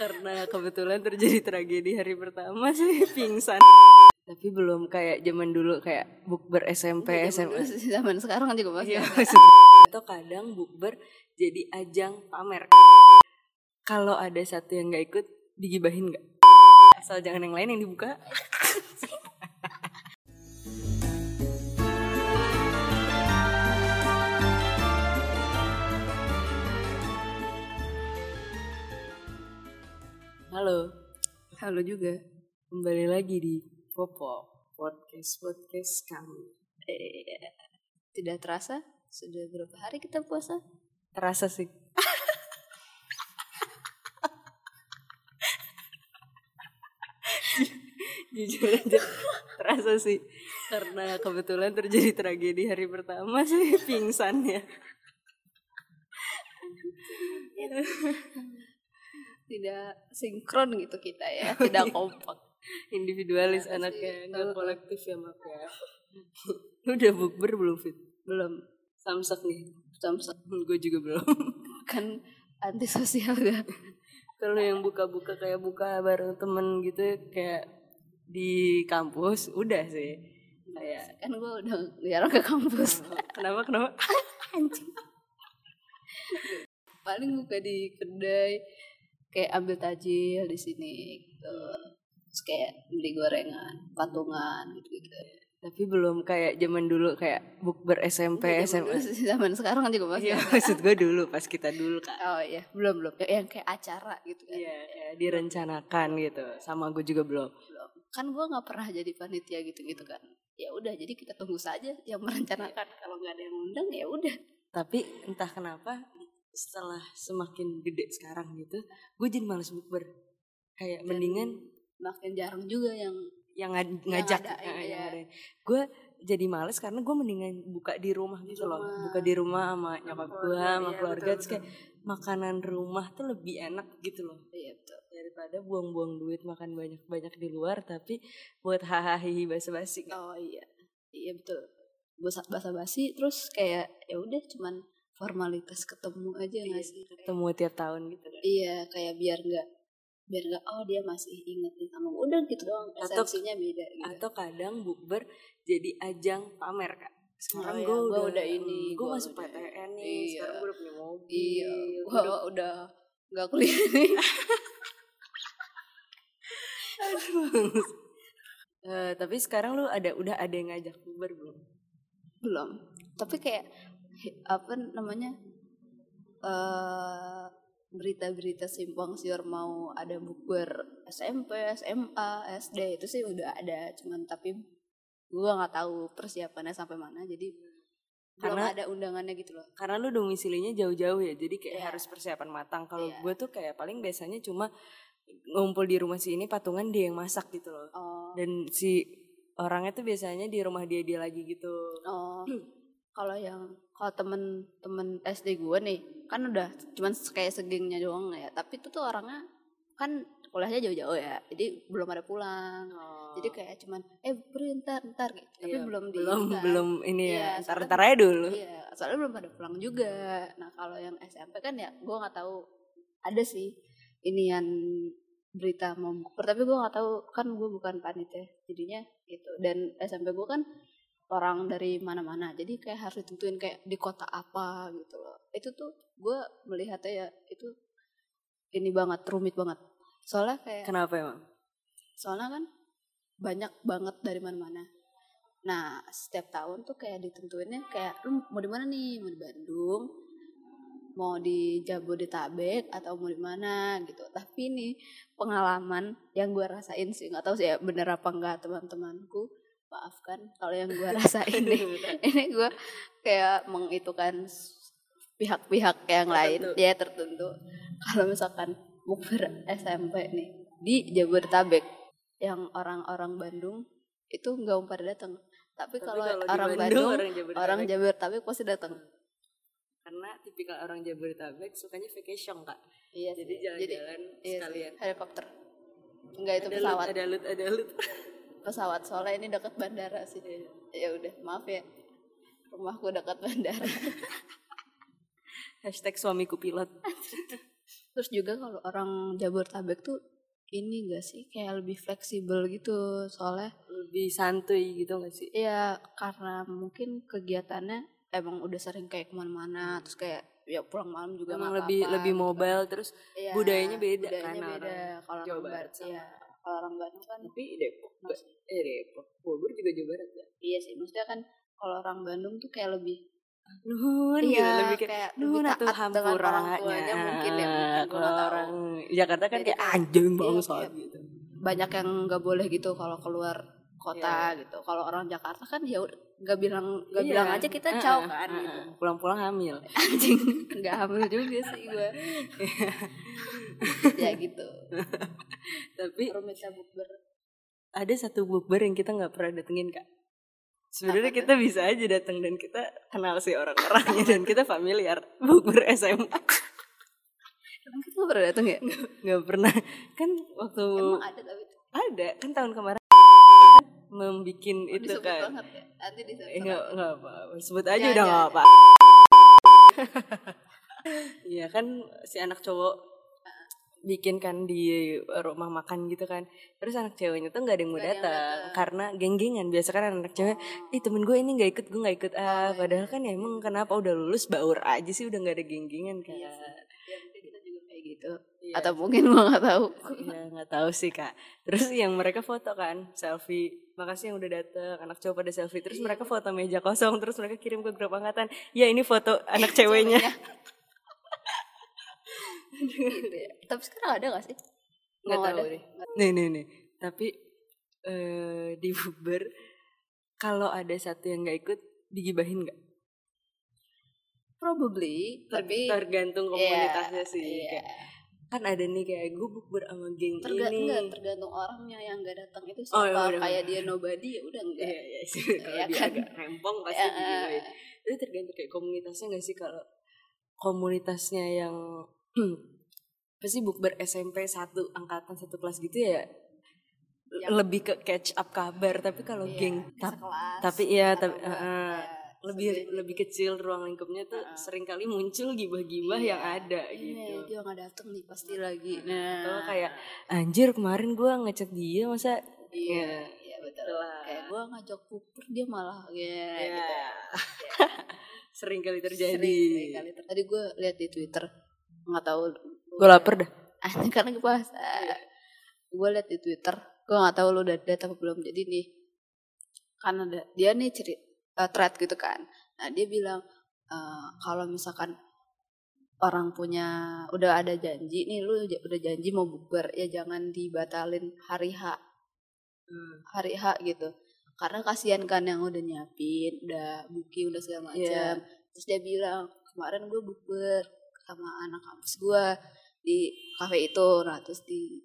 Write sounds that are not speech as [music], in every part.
karena kebetulan terjadi tragedi hari pertama [laughs] sih pingsan. Tapi belum kayak zaman dulu kayak bukber SMP SMA zaman sekarang juga masih Iya, [laughs] maksud- atau kadang bukber jadi ajang pamer. Kalau ada satu yang nggak ikut digibahin nggak? Asal jangan yang lain yang dibuka halo. Halo juga. kembali lagi di Popo podcast podcast kami. Eh, tidak terasa sudah berapa hari kita puasa? terasa sih. [laughs] Jujur aja terasa sih. Karena kebetulan terjadi tragedi hari pertama sih pingsan ya Tidak sinkron gitu kita ya, [laughs] tidak kompak. individualis Terasa anaknya nggak kolektif ya mak ya. [laughs] Lu udah bukber belum fit? Belum. Samsak nih. Samsak. Gue juga belum. [laughs] Kan antisosial ya. kalau yang buka-buka kayak buka bareng temen gitu kayak di kampus udah sih. Kayak Kan gue udah jarang ke kampus. kenapa kenapa? Anjing. Paling buka di kedai kayak ambil tajil di sini gitu. Terus kayak beli gorengan, patungan gitu-gitu. tapi belum kayak zaman dulu kayak bukber SMP SMA Zaman sekarang juga masih Iya ada. maksud gue dulu pas kita dulu kak Oh iya, belum belum. Yang kayak acara gitu kan. Iya kayak direncanakan gitu sama gue juga belum Belum. Kan gue nggak pernah jadi panitia gitu-gitu kan. Ya udah, jadi kita tunggu saja yang merencanakan. Kalau nggak ada yang undang ya udah. tapi entah kenapa setelah semakin gede sekarang gitu gue jadi males bukber kayak Dan mendingan Makin jarang juga yang yang ngaj- ngajak ada, eh, iya. yang ngadain. gue jadi males karena gue mendingan buka di rumah gitu loh buka di rumah sama nyokap gue sama iya, keluarga terus kayak makanan rumah tuh lebih enak gitu loh Iya betul. daripada buang-buang duit makan banyak-banyak di luar tapi buat hahaha basa-basi. Oh iya, iya betul. Basa basa basi terus kayak ya udah cuman formalitas ketemu aja nggak sih? Ketemu tiap tahun gitu kan Iya kayak biar nggak biar nggak oh dia masih inget nih sama udah gitu doang Atau- esensinya beda gitu. atau kadang bukber jadi ajang pamer kak sekarang Oh, iya, gue gua udah, udah ini, gue masuk udah- PTN nih iya. sekarang gue udah punya mobil iya, gua udah- udah nggak kuliah nih. [laughs] Eh, tapi sekarang lu ada udah ada yang ngajak bukber belum belum. Tapi kayak apa namanya eh berita-berita simpang siur mau ada bukber SMP, SMA, SD itu sih udah ada, cuman tapi gua nggak tahu persiapannya sampai mana, jadi belum Karena- ada undangannya gitu loh. karena lu domisilinya jauh-jauh ya jadi kayak Iya. harus persiapan matang kalau Iya. gue tuh kayak paling biasanya cuma ngumpul di rumah si ini patungan dia yang masak gitu loh Oh, dan si orangnya tuh biasanya di rumah dia dia lagi gitu oh. [clears throat] kalau yang kalau temen-temen SD gue nih kan udah cuman kayak segengnya doang ya, tapi itu tuh orangnya kan kuliahnya jauh-jauh ya, jadi belum ada pulang. Jadi kayak cuman eh beri ntar ntar gitu. Tapi Iya, belum di belum ntar. belum ini ya soalnya- ntar ntar aja dulu Iya, soalnya belum pada pulang juga. Nah, kalau yang SMP kan ya gue nggak tahu ada sih ini yang berita mau bukber tapi gue nggak tahu kan gue bukan panitia jadinya gitu dan SMP gue kan orang dari mana-mana. Jadi kayak harus ditentuin kayak di kota apa gitu loh. Itu tuh gue melihatnya ya itu ini banget rumit banget. Soalnya kayak kenapa emang? Soalnya kan banyak banget dari mana-mana. Nah setiap tahun tuh kayak ditentuinnya kayak lu mau di mana nih? Mau di Bandung? Mau di Jabodetabek atau mau di mana? Gitu. Tapi ini pengalaman yang gue rasain sih nggak tahu sih ya bener apa enggak teman-temanku maafkan kalau yang gue rasain nih. [laughs] Ini gue kayak mengitukan pihak-pihak yang lain. Tertentu. ya tertentu. Kalau misalkan bukber SMP nih di Jabodetabek yang orang-orang Bandung itu nggak pada datang tapi, Tapi kalau orang Bandung, Bandung orang Jabodetabek. orang Jabodetabek pasti datang karena tipikal orang Jabodetabek sukanya vacation kak. Iya jadi jalan-jalan iya sekalian. Helikopter. Enggak itu ada pesawat. lut, ada lut ada lut [laughs] pesawat. Soalnya ini dekat bandara sih. Ya udah maaf ya. Rumahku dekat bandara. [laughs] Hashtag suamiku pilot. [laughs] Terus juga kalau orang Jabodetabek tuh ini gak sih? Kayak lebih fleksibel gitu. Soalnya lebih santuy gitu gak sih? Ya karena mungkin kegiatannya emang udah sering kayak ke mana-mana. Terus kayak ya pulang malam juga emang lebih apa-apa lebih gitu kan. mobile terus Iya, budayanya beda kan budayanya orang beda kalau Jawa orang Barat sama- iya kalau orang Bandung kan tapi Depok nggak- eh Depok. Bogor juga Jawa Barat ya? Iya sih maksudnya kan kalau orang Bandung tuh kayak lebih nuhun gitu iya lebih kayak kayak dengan orang hampuranya mungkin ya kalau orang Jakarta kan Jadi kayak anjing iya, kayak- gitu. banyak yang nggak boleh gitu kalau keluar kota gitu. Kalau orang Jakarta kan ya nggak bilang nggak Iya. bilang aja kita Heeh, caw kan heeh. gitu. Pulang-pulang hamil. [laughs] Anjing. Nggak hamil juga sih gue [laughs] ya gitu. Tapi rumitnya bukber. ada satu bukber yang kita nggak pernah datengin kak. Sebenarnya kita bisa aja datang dan kita kenal sih orang-orangnya dan kita familiar. [laughs] Bukber SMA emang kita nggak pernah datang ya? Nggak pernah. Kan waktu emang ada tapi ada. Kan tahun kemarin membikin itu disebut kan. banget ya? Nanti disebut Eh, nggak nggak apa sebut aja Jangan, udah nggak jangan. apa Iya kan si anak cowok bikin kan di rumah makan gitu kan. Terus anak ceweknya tuh nggak ada yang mau datang karena geng-gengan. Biasa kan anak cewek ih temen gue ini nggak ikut gue nggak ikut. Ah Oh, padahal kan ya emang kenapa? Udah lulus baur aja sih udah nggak ada geng-gengan kan. Iya sih. ya kita juga kayak gitu Iya. atau mungkin gue nggak tahu Iya nggak tahu sih kak. Terus yang mereka foto kan selfie. Makasih yang udah dateng. Anak cowok pada selfie. Terus Iya. mereka foto meja kosong. Terus mereka kirim ke grup angkatan. Ya ini foto anak ceweknya. gitu ya. tapi sekarang ada gak sih Nggak tahu ada? deh. Nih nih nih. Tapi eh di Uber kalau ada satu yang nggak ikut digibahin nggak? probably Ter- tapi tergantung Iya, komunitasnya sih. iya. Kayak, kan ada nih kayak gue bukber sama geng Terga ini. enggak, tergantung orangnya yang nggak datang itu Oh, siapa iya, bener, kayak bener. dia nobody ya udah enggak Iya, iya sih. [laughs] Kalau Iya dia kan? agak rempong pasti Ya, digibahin. itu tergantung kayak komunitasnya gak sih kalau komunitasnya yang [clears throat] pasti bukber SMP satu angkatan satu kelas gitu ya Yang- lebih ke catch up kabar tapi kalau Iya, geng tap- tapi iya tapi kayak lebih lebih kecil ruang lingkupnya tuh Heeh. sering kali muncul gibah-gibah Iya. yang ada Iya, gitu. dia nggak datang nih pasti lagi. Nah Atau kayak anjir kemarin gua ngechat dia masa iya iya betul. Itulah. kayak gue ngajak puper dia malah ya Ya. gitu. [laughs] Sering kali terjadi. Sering, sering kali ter- tadi gue lihat di twitter nggak tahu gue lapar dah. [laughs] Ah karena gue puasa gue lihat di twitter gue nggak tahu lu udah lihat apa belum. Jadi nih kan ada dia nih cerita thread gitu kan. Nah dia bilang eh, kalau misalkan orang punya udah ada janji nih lu udah janji mau bukber ya jangan dibatalin hari H. Hmm. hari H gitu. Karena kasihan kan yang udah nyiapin udah booking udah segala macam. Iya. terus dia bilang kemarin gue bukber sama anak kampus gue di kafe itu. Nah terus di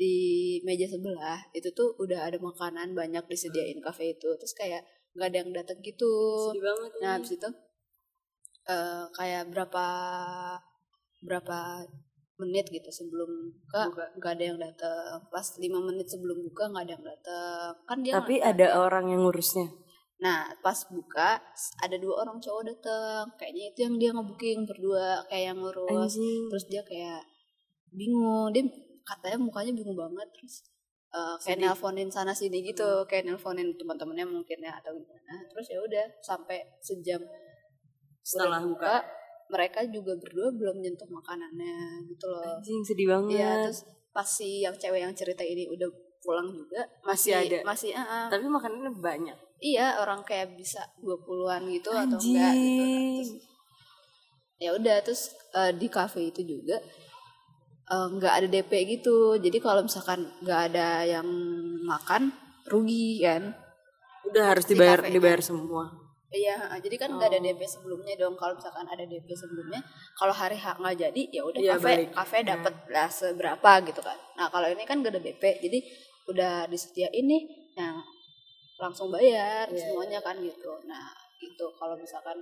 di meja sebelah itu tuh udah ada makanan banyak disediain kafe itu. Terus kayak nggak ada yang datang gitu. Sedih banget nah ini. habis itu eh, kayak berapa berapa menit gitu sebelum buka nggak ada yang datang pas lima menit sebelum buka nggak ada yang datang kan dia tapi ada orang yang ngurusnya? Nah pas buka ada dua orang cowok datang kayaknya itu yang dia ngebooking berdua kayak yang ngurus. Anjing. Terus dia kayak bingung. Dia katanya mukanya bingung banget. Terus eh, kayak nelponin sana sini gitu kayak nelponin teman-temannya mungkin ya atau gimana. Terus ya udah sampai sejam setelah buka. mereka juga berdua belum nyentuh makanannya gitu loh. Anjing sedih banget. Iya terus pas si yang cewek yang cerita ini udah pulang juga Masih ada? masih ah, ah. tapi makanannya banyak? Iya orang kayak bisa 20-an gitu atau enggak gitu Nah, Anjing. terus ya udah terus eh, di cafe itu juga eh, nggak ada DP gitu jadi kalau misalkan nggak ada yang makan rugi kan udah harus dibayar kafenya. dibayar semua Iya, jadi kan nggak ada Oh. DP sebelumnya dong. Kalau misalkan ada DP sebelumnya, kalau hari H nggak jadi, ya udah Iya, kafe balik. kafe dapat lah seberapa gitu kan. Nah kalau ini kan gak ada DP, jadi udah disediain nih, yang langsung bayar Iya, semuanya kan gitu. Nah itu kalau misalkan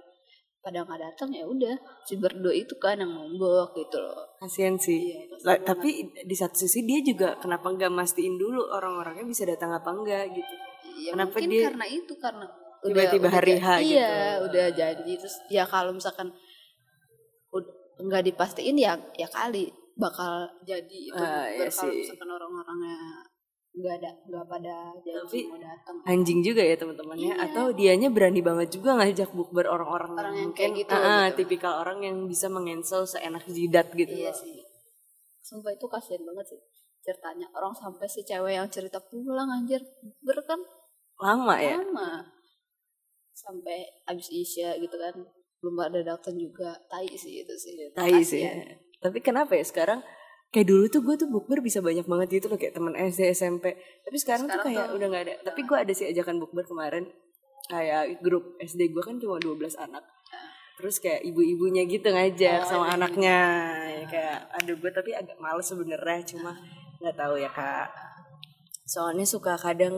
pada nggak datang ya udah si berdua itu kan yang nombok gitu loh. kasian sih Iya, banget. tapi di satu sisi dia juga kenapa nggak mastiin dulu orang-orangnya bisa datang apa enggak gitu Ya, Kenapa mungkin dia karena itu karena tiba-tiba hari H iya, gitu? udah janji terus ya kalau misalkan nggak dipastiin ya ya kali bakal jadi itu bukber iya kalau misalkan orang-orangnya nggak ada nggak pada janji Tapi- mau datang anjing juga ya teman-temannya Iya. atau dianya berani banget juga ngajak bukber orang-orang Orang yang mungkin. kayak gitu, ah, ah, gitu. tipikal orang yang bisa mengensel seenak jidat gitu iya loh. sih. Sumpah itu kasihan banget sih ceritanya. Orang sampai si cewek yang cerita pulang anjir bukber kan lama ya? Lama. Sampai abis isya gitu kan belum ada datang juga. Tai sih itu sih. Tai sih. Kasihan. tapi kenapa ya sekarang kayak dulu tuh gue tuh bukber bisa banyak banget gitu loh kayak teman SD SMP. Tapi sekarang, tuh Sekarang kayak tuh udah nggak ada. Tapi gue ada sih ajakan bukber kemarin. Kayak grup SD gue kan cuma 12 anak. Terus kayak ibu-ibunya gitu ngajak Oh, sama iya. anaknya. ya, kayak aduh gue tapi agak males sebenarnya cuma nggak tahu ya kak. Soalnya suka kadang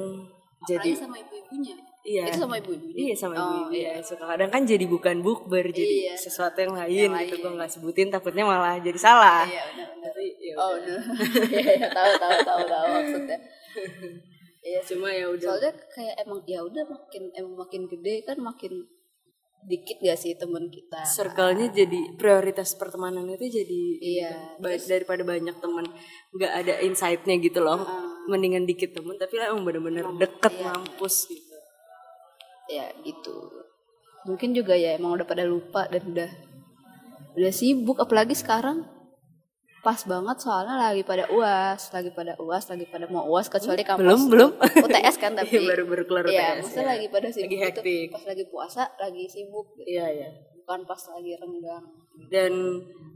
Apalagi jadi sama ibu-ibunya iya itu sama ibu-ibunya Iya sama Oh, ibu-ibu iya. ya. Suka kadang kan jadi bukan bukber jadi Iya. sesuatu yang lain Yang gitu gue nggak sebutin takutnya malah jadi salah. iya benar Tapi ya oh udah [laughs] iya iya, tahu tahu tahu tahu maksudnya [laughs] iya Cuma ya udah. soalnya kayak emang ya udah makin emang makin gede kan makin dikit gak sih temen kita Circle-nya jadi prioritas pertemanan itu jadi Iya, ba- terus- daripada banyak temen nggak ada insight-nya gitu loh. Heeh. Mendingan dikit temen tapi lah emang bener-bener deket iya. mampus gitu. Ya gitu mungkin juga ya emang udah pada lupa dan udah udah sibuk apalagi sekarang pas banget soalnya lagi pada uas lagi pada uas lagi pada mau uas kecuali kampus Belum, belum. [laughs] UTS kan [laughs] tapi Iya, baru-baru keluar Iya, UTS, maksudnya ya. lagi pada sibuk Lagi gitu. hektik. pas lagi puasa lagi sibuk gitu. Iya ya. Bukan pas lagi renggang Dan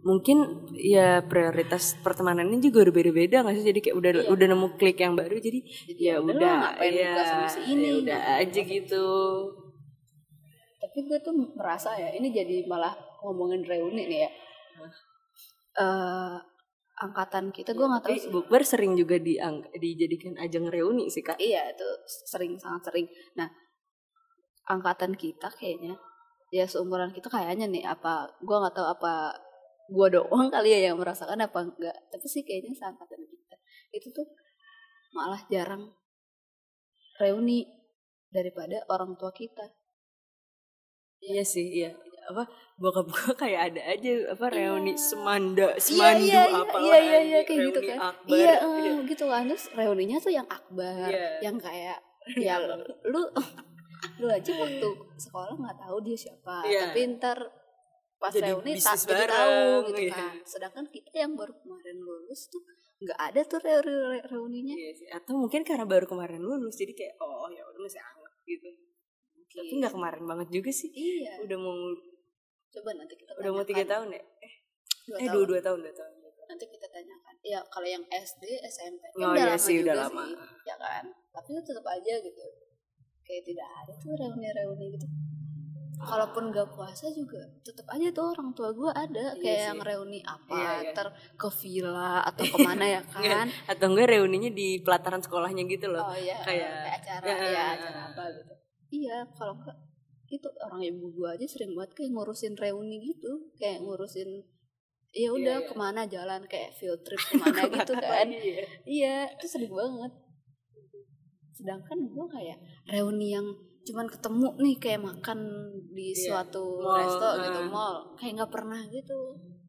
mungkin ya prioritas pertemanannya juga udah beda-beda nggak sih? Jadi kayak udah Iya. udah nemu klik yang baru jadi, Jadi ya ya udah ya, sama si ini, ya udah ngapain aja gitu. tapi gue tuh merasa ya ini jadi malah ngomongin reuni nih ya eh angkatan kita gue nggak tahu sih bukber sering juga diang dijadikan ajang reuni sih kak. iya itu sering sangat sering nah angkatan kita kayaknya ya seumuran kita kayaknya nih apa gue nggak tahu apa gue doang kali ya yang merasakan apa enggak tapi sih kayaknya seangkatan kita itu tuh malah jarang reuni daripada orang tua kita Iya sih, iya. Apa bokap gue [laughs] kayak ada aja apa reuni Iya. semanda, Iya, semandu iya, iya, apa iya, iya, iya, kayak gitu kan. akbar. iya eh, gitu kan terus reuninya tuh yang akbar Iya. yang kayak [laughs] ya lu lu aja waktu sekolah nggak tahu dia siapa Iya. tapi ntar pas Jadi reuni tak jadi tahu gitu iya. kan sedangkan kita yang baru kemarin lulus tuh nggak ada tuh reuni reuninya Iya sih. Atau mungkin karena baru kemarin lulus jadi kayak oh ya udah masih anget gitu. Tapi Iya. nggak kemarin banget juga sih. iya Udah mau coba nanti kita udah mau tiga tahun ya? Eh, Dua eh tahun. dua dua tahun dua tahun. nanti kita tanyakan ya kalau yang SD SMP kan Oh, udah iya lama sih, juga udah sih lama. ya kan tapi itu tetap aja gitu kayak tidak ada tuh reuni-reuni gitu kalaupun gak puasa juga tetap aja tuh orang tua gue ada Iya kayak sih. yang reuni apa Iya, iya. ter ke villa atau ke mana ya [laughs] kan Atau enggak reuninya di pelataran sekolahnya gitu loh. oh iya kayak- acara Ya, ya ya, acara ya. apa gitu iya kalau enggak itu orang ibu gue aja sering banget kayak ngurusin reuni gitu kayak ngurusin ya udah iya. ke mana jalan kayak field trip [laughs] ke mana gitu kan Iya. iya itu sering banget sedangkan gue kayak reuni yang cuman ketemu nih kayak makan di Iya, suatu mall, resto gitu ah. mall kayak nggak pernah gitu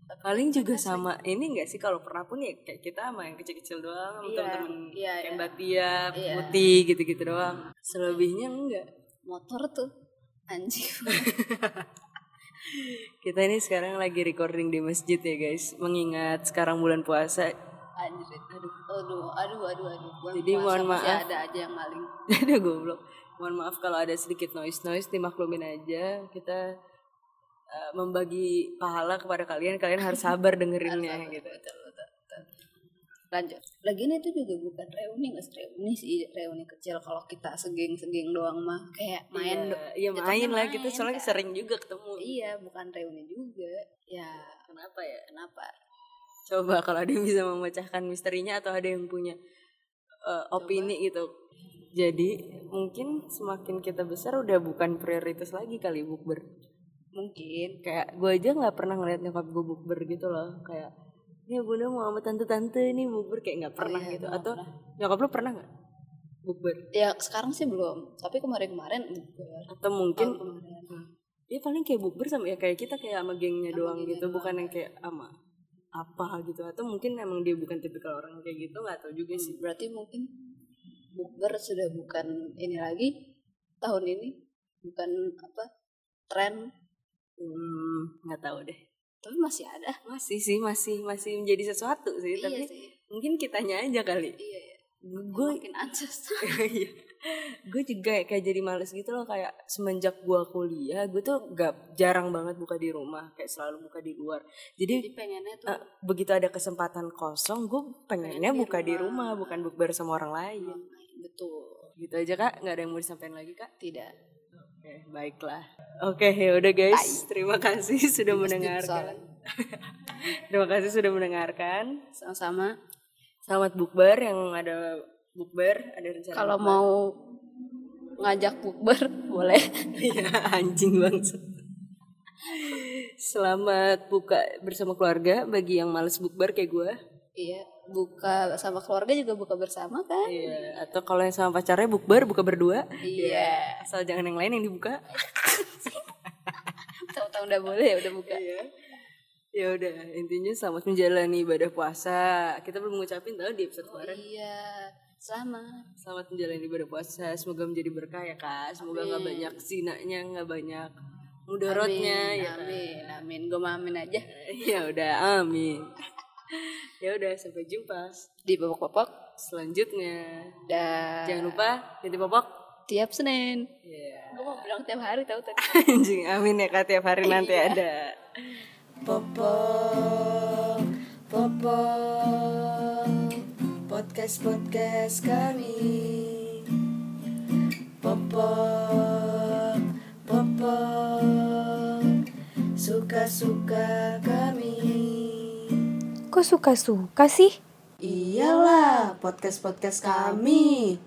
Paling juga Asik. sama ini enggak sih kalau pernah pun ya kayak kita sama yang kecil-kecil doang, Iya, temen-temen iya, kayak iya. Mbak Tia, Iya. Putih gitu-gitu doang. Selebihnya enggak. motor tuh anjing [laughs] Kita ini sekarang lagi recording di masjid ya guys, mengingat sekarang bulan puasa. Aduh aduh aduh aduh Bulan Jadi mohon maaf. ada aja yang maling [laughs] Ada goblok. Mohon maaf kalau ada sedikit noise-noise dimaklumin aja. Kita uh, membagi pahala kepada kalian, kalian harus sabar [laughs] dengerinnya gitu. betul, betul, betul. lanjut lagian itu juga bukan reuni nggak sih? reuni sih reuni kecil kalau kita segeng segeng doang mah kayak main Iya, iya main lah main, gitu soalnya kan. sering juga ketemu. iya bukan reuni juga ya Kenapa ya? kenapa Coba kalau ada yang bisa memecahkan misterinya atau ada yang punya uh, opini gitu. Jadi mungkin semakin kita besar udah bukan prioritas lagi kali bukber. Mungkin kayak gue aja nggak pernah ngeliat nyokap gue bukber gitu loh. Kayak ini bunda mau sama tante-tante ini bukber kayak nggak pernah iya, gitu. Atau pernah. nyokap lo pernah nggak bukber? ya sekarang sih belum tapi kemarin kemarin Atau mungkin kemarin Hmm. dia paling kayak bukber sama ya kayak kita kayak sama gengnya Sama doang gengnya gitu doang. bukan yang kayak sama apa gitu atau mungkin emang dia bukan tipikal orang kayak gitu nggak tahu juga sih. berarti mungkin bukber sudah bukan ini lagi tahun ini bukan apa tren. Hmm, nggak tahu deh. Tapi masih ada. Masih sih masih masih menjadi sesuatu sih tapi iya sih. mungkin kitanya aja kali. Iya iya. Gue makin ansos. [laughs] Iya. Gue juga kayak jadi males gitu loh kayak semenjak gue kuliah gue tuh gak jarang banget buka di rumah kayak selalu buka di luar. Jadi jadi pengennya tuh eh, begitu ada kesempatan kosong gue pengennya Pengen di buka di rumah. rumah bukan bukber sama orang lain. Betul. Gitu aja kak. Nggak ada yang mau disampaikan lagi kak? Tidak. Oke baiklah. Oke ya udah guys. Terima kasih [laughs] sudah mendengarkan. [laughs] terima kasih sudah mendengarkan. Sama-sama. Selamat bukber yang ada bukber ada rencana kalau mau ngajak bukber [laughs] boleh Iya, anjing banget. Selamat buka bersama keluarga bagi yang males bukber kayak gue. iya buka sama keluarga juga buka bersama kan Iya. Atau kalau yang sama pacarnya bukber, buka berdua. iya Asal jangan yang lain yang dibuka. [laughs] tahu-tahu udah boleh ya udah buka Iya. Ya udah, intinya selamat menjalani ibadah puasa. Kita belum ngucapin tau di episode kemarin. iya sama Selamat menjalani ibadah puasa. Semoga menjadi berkah ya kak. Semoga nggak banyak zinanya, nggak banyak mudorotnya. amin ya amin amin gue amin aja [laughs] Ya udah, amin. [laughs] ya udah, sampai jumpa di popok-popok selanjutnya. dan Jangan lupa titip popok. tiap senin Iya. gue mau bilang tiap hari tahu tadi [laughs] Anjing, amin ya kak tiap hari nanti Iya. ada. Popok, popok, podcast podcast kami. Popok, popok, suka suka kami. Kok suka-suka sih? Iyalah, podcast podcast kami.